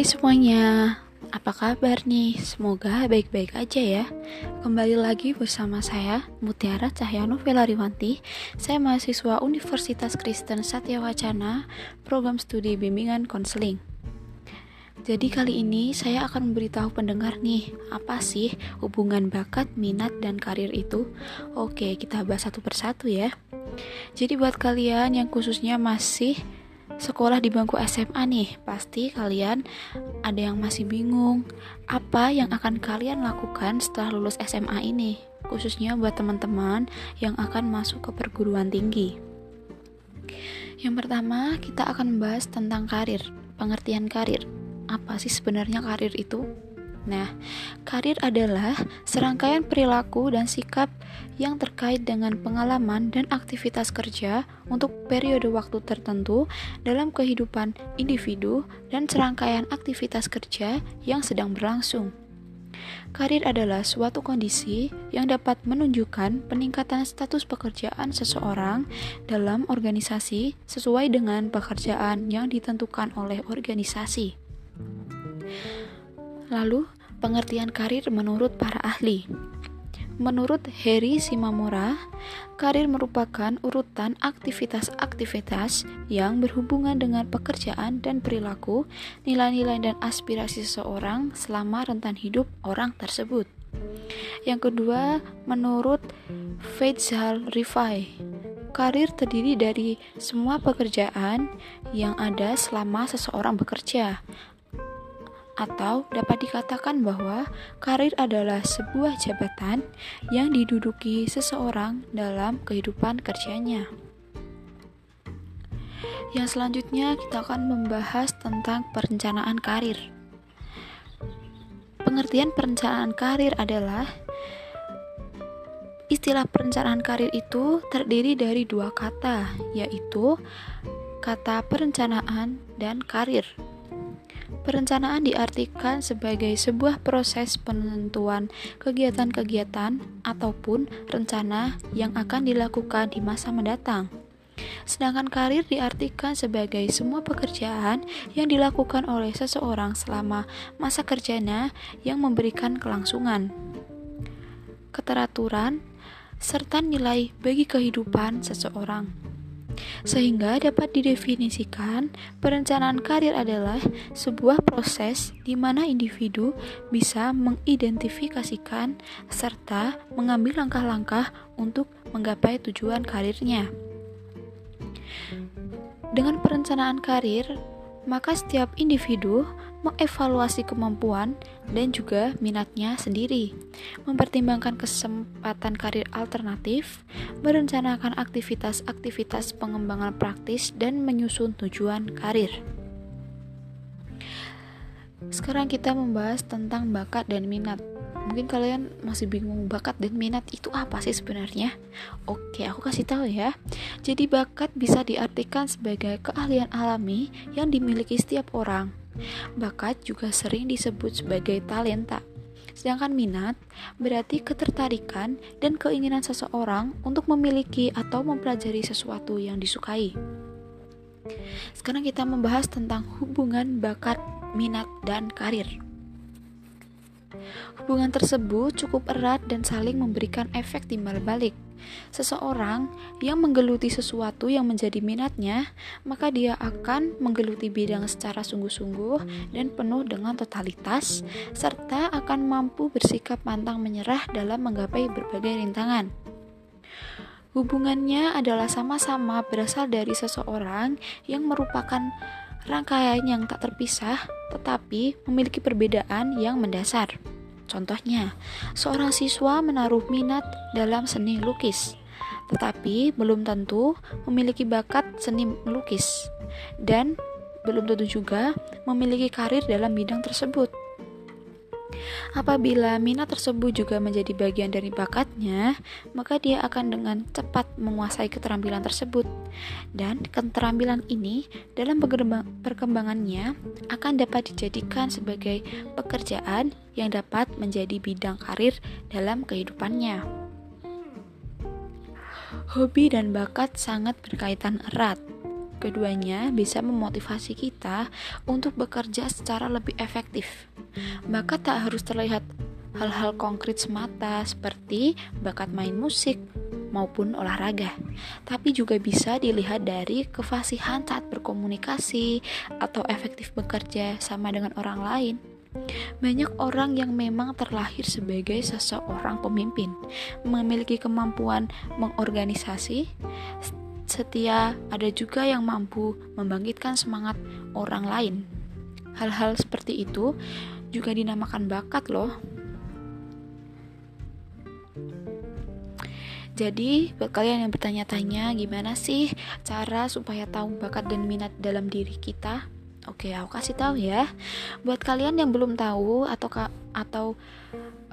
Hai semuanya, apa kabar nih? Semoga baik-baik aja ya. Kembali lagi bersama saya, Mutiara Cahyano Velariwanti. Saya mahasiswa Universitas Kristen Satya Wacana, program studi bimbingan konseling. Jadi kali ini saya akan memberitahu pendengar nih, apa sih hubungan bakat, minat, dan karir itu? Oke, kita bahas satu persatu ya. Jadi buat kalian yang khususnya masih sekolah di bangku SMA nih, pasti kalian ada yang masih bingung apa yang akan kalian lakukan setelah lulus SMA ini, khususnya buat teman-teman yang akan masuk ke perguruan tinggi. Yang pertama, kita akan membahas tentang karir, pengertian karir. Apa sih sebenarnya karir itu? Nah, karir adalah serangkaian perilaku dan sikap yang terkait dengan pengalaman dan aktivitas kerja untuk periode waktu tertentu dalam kehidupan individu dan serangkaian aktivitas kerja yang sedang berlangsung. Karir adalah suatu kondisi yang dapat menunjukkan peningkatan status pekerjaan seseorang dalam organisasi sesuai dengan pekerjaan yang ditentukan oleh organisasi. Lalu, pengertian karir menurut para ahli. Menurut Heri Simamora, karir merupakan urutan aktivitas-aktivitas yang berhubungan dengan pekerjaan dan perilaku, nilai-nilai dan aspirasi seseorang selama rentan hidup orang tersebut. Yang kedua, menurut Faisal Rifai, karir terdiri dari semua pekerjaan yang ada selama seseorang bekerja, atau dapat dikatakan bahwa karir adalah sebuah jabatan yang diduduki seseorang dalam kehidupan kerjanya. Yang selanjutnya kita akan membahas tentang perencanaan karir. Pengertian perencanaan karir adalah istilah perencanaan karir itu terdiri dari dua kata, yaitu kata perencanaan dan karir. Perencanaan diartikan sebagai sebuah proses penentuan kegiatan-kegiatan ataupun rencana yang akan dilakukan di masa mendatang. Sedangkan karir diartikan sebagai semua pekerjaan yang dilakukan oleh seseorang selama masa kerjanya yang memberikan kelangsungan, keteraturan, serta nilai bagi kehidupan seseorang. Sehingga dapat didefinisikan, perencanaan karir adalah sebuah proses di mana individu bisa mengidentifikasikan serta mengambil langkah-langkah untuk menggapai tujuan karirnya. Dengan perencanaan karir, maka setiap individu mengevaluasi kemampuan dan juga minatnya sendiri, mempertimbangkan kesempatan karir alternatif, merencanakan aktivitas-aktivitas pengembangan praktis, dan menyusun tujuan karir. Sekarang kita membahas tentang bakat dan minat. Mungkin kalian masih bingung bakat dan minat itu apa sih sebenarnya? Oke, aku kasih tahu ya. Jadi bakat bisa diartikan sebagai keahlian alami yang dimiliki setiap orang Bakat juga sering disebut sebagai talenta. Sedangkan minat berarti ketertarikan dan keinginan seseorang untuk memiliki atau mempelajari sesuatu yang disukai. Sekarang kita membahas tentang hubungan bakat, minat, dan karir. Hubungan tersebut cukup erat dan saling memberikan efek timbal balik. Seseorang yang menggeluti sesuatu yang menjadi minatnya, maka dia akan menggeluti bidang secara sungguh-sungguh dan penuh dengan totalitas, serta akan mampu bersikap pantang menyerah dalam menggapai berbagai rintangan. Hubungannya adalah sama-sama berasal dari seseorang yang merupakan rangkaian yang tak terpisah, tetapi memiliki perbedaan yang mendasar. Contohnya, seorang siswa menaruh minat dalam seni lukis, tetapi belum tentu memiliki bakat seni melukis, dan belum tentu juga memiliki karir dalam bidang tersebut. Apabila minat tersebut juga menjadi bagian dari bakatnya, maka dia akan dengan cepat menguasai keterampilan tersebut. Dan keterampilan ini dalam perkembangannya akan dapat dijadikan sebagai pekerjaan yang dapat menjadi bidang karir dalam kehidupannya. Hobi dan bakat sangat berkaitan erat. Keduanya bisa memotivasi kita untuk bekerja secara lebih efektif. Bakat tak harus terlihat hal-hal konkret semata seperti bakat main musik maupun olahraga, tapi juga bisa dilihat dari kefasihan saat berkomunikasi atau efektif bekerja sama dengan orang lain. Banyak orang yang memang terlahir sebagai seseorang pemimpin, memiliki kemampuan mengorganisasi, setia, ada juga yang mampu membangkitkan semangat orang lain. Hal-hal seperti itu juga dinamakan bakat loh. Jadi, buat kalian yang bertanya-tanya gimana sih cara supaya tahu bakat dan minat dalam diri kita? Oke, aku kasih tahu ya. Buat kalian yang belum tahu atau atau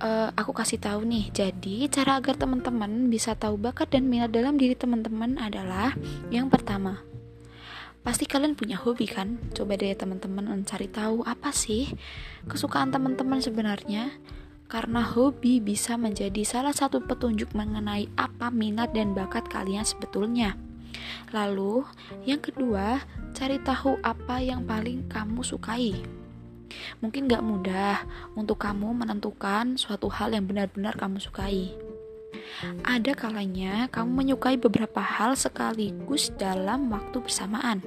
uh, aku kasih tahu nih. Jadi, cara agar teman-teman bisa tahu bakat dan minat dalam diri teman-teman adalah yang pertama. Pasti kalian punya hobi kan? Coba deh teman-teman mencari tahu apa sih kesukaan teman-teman sebenarnya karena hobi bisa menjadi salah satu petunjuk mengenai apa minat dan bakat kalian sebetulnya. Lalu, yang kedua, cari tahu apa yang paling kamu sukai. Mungkin gak mudah untuk kamu menentukan suatu hal yang benar-benar kamu sukai. Ada kalanya kamu menyukai beberapa hal sekaligus dalam waktu bersamaan.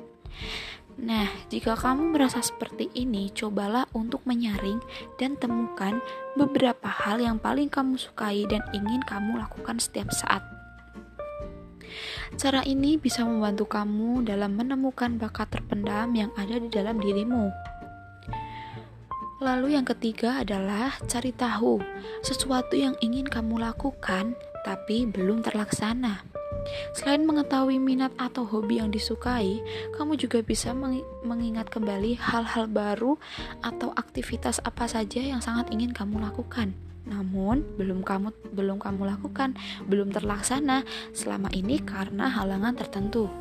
Nah, jika kamu merasa seperti ini, cobalah untuk menyaring dan temukan beberapa hal yang paling kamu sukai dan ingin kamu lakukan setiap saat. Cara ini bisa membantu kamu dalam menemukan bakat terpendam yang ada di dalam dirimu. Lalu, yang ketiga adalah cari tahu sesuatu yang ingin kamu lakukan, tapi belum terlaksana. Selain mengetahui minat atau hobi yang disukai, kamu juga bisa mengingat kembali hal-hal baru atau aktivitas apa saja yang sangat ingin kamu lakukan. Namun, belum kamu belum kamu lakukan, belum terlaksana selama ini karena halangan tertentu.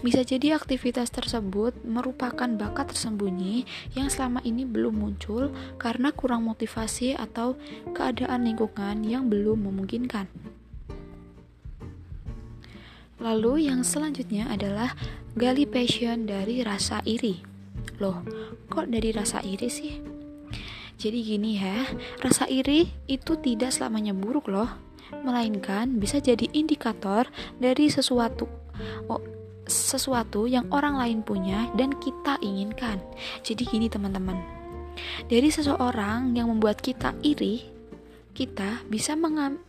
Bisa jadi aktivitas tersebut merupakan bakat tersembunyi yang selama ini belum muncul karena kurang motivasi atau keadaan lingkungan yang belum memungkinkan. Lalu yang selanjutnya adalah gali passion dari rasa iri. Loh, kok dari rasa iri sih? Jadi gini ya, rasa iri itu tidak selamanya buruk loh, melainkan bisa jadi indikator dari sesuatu oh, sesuatu yang orang lain punya dan kita inginkan. Jadi gini teman-teman. Dari seseorang yang membuat kita iri, kita bisa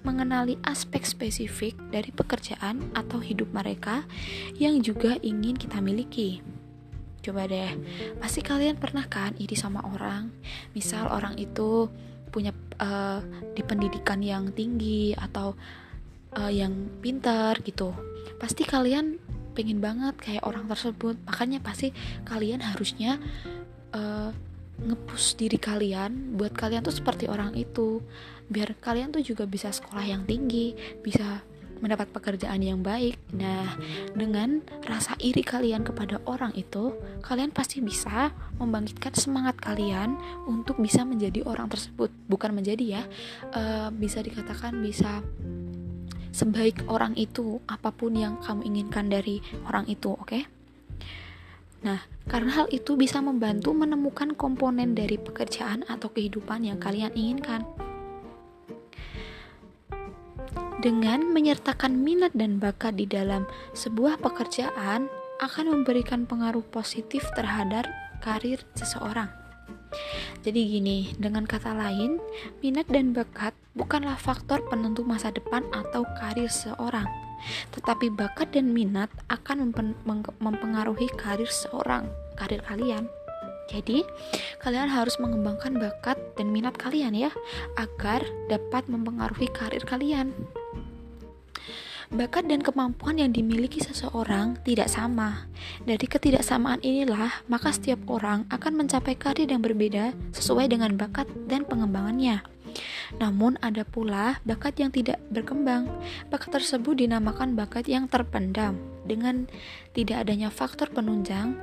mengenali aspek spesifik dari pekerjaan atau hidup mereka yang juga ingin kita miliki. Coba deh, pasti kalian pernah kan iri sama orang? Misal orang itu punya uh, di pendidikan yang tinggi atau uh, yang pintar gitu. Pasti kalian pengen banget kayak orang tersebut. Makanya pasti kalian harusnya uh, ngepus diri kalian buat kalian tuh seperti orang itu. Biar kalian tuh juga bisa sekolah yang tinggi bisa mendapat pekerjaan yang baik. Nah dengan rasa iri kalian kepada orang itu kalian pasti bisa membangkitkan semangat kalian untuk bisa menjadi orang tersebut. Bukan menjadi ya uh, bisa dikatakan bisa sebaik orang itu apa pun yang kamu inginkan dari orang itu oke okay? Nah, karena hal itu bisa membantu menemukan komponen dari pekerjaan atau kehidupan yang kalian inginkan. Dengan menyertakan minat dan bakat di dalam sebuah pekerjaan akan memberikan pengaruh positif terhadap karir seseorang. Jadi gini, dengan kata lain, minat dan bakat bukanlah faktor penentu masa depan atau karir seseorang tetapi bakat dan minat akan mempengaruhi karir seorang, karir kalian. Jadi, kalian harus mengembangkan bakat dan minat kalian ya, agar dapat mempengaruhi karir kalian. Bakat dan kemampuan yang dimiliki seseorang tidak sama. Dari ketidaksamaan inilah, maka setiap orang akan mencapai karir yang berbeda sesuai dengan bakat dan pengembangannya. Namun ada pula bakat yang tidak berkembang. Bakat tersebut dinamakan bakat yang terpendam. Dengan tidak adanya faktor penunjang,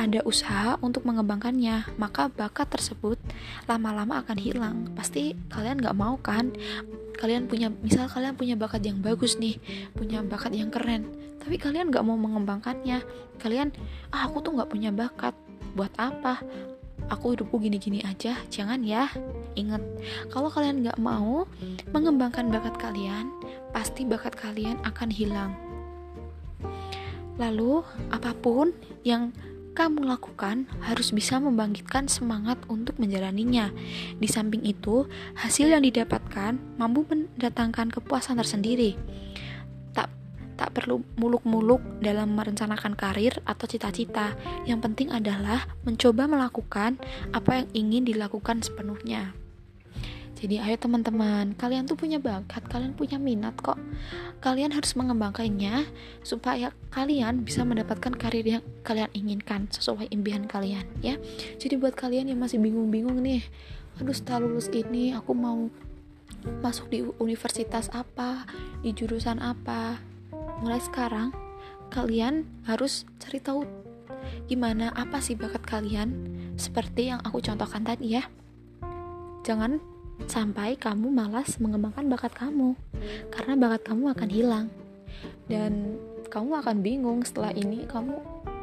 ada usaha untuk mengembangkannya, maka bakat tersebut lama-lama akan hilang. Pasti kalian gak mau kan? Kalian punya misal kalian punya bakat yang bagus nih punya bakat yang keren tapi kalian nggak mau mengembangkannya. Kalian ah aku tuh nggak punya bakat buat apa? Aku hidupku gini-gini aja jangan ya. Ingat kalau kalian nggak mau mengembangkan bakat kalian pasti bakat kalian akan hilang. Lalu apa pun yang kamu lakukan harus bisa membangkitkan semangat untuk menjalaninya. Di samping itu, hasil yang didapatkan mampu mendatangkan kepuasan tersendiri. Tak tak perlu muluk-muluk dalam merencanakan karir atau cita-cita. Yang penting adalah mencoba melakukan apa yang ingin dilakukan sepenuhnya. Jadi ayo teman-teman, kalian tuh punya bakat, kalian punya minat kok. Kalian harus mengembangkannya supaya kalian bisa mendapatkan karir yang kalian inginkan sesuai impian kalian ya. Jadi buat kalian yang masih bingung-bingung nih, aduh setelah lulus ini aku mau masuk di universitas apa, di jurusan apa. Mulai sekarang kalian harus cari tahu gimana apa sih bakat kalian seperti yang aku contohkan tadi ya. Jangan sampai kamu malas mengembangkan bakat kamu karena bakat kamu akan hilang dan kamu akan bingung setelah ini kamu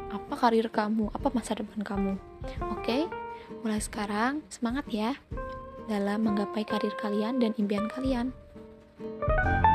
apa karir kamu apa masa depan kamu oke okay? mulai sekarang semangat ya dalam menggapai karir kalian dan impian kalian. thank you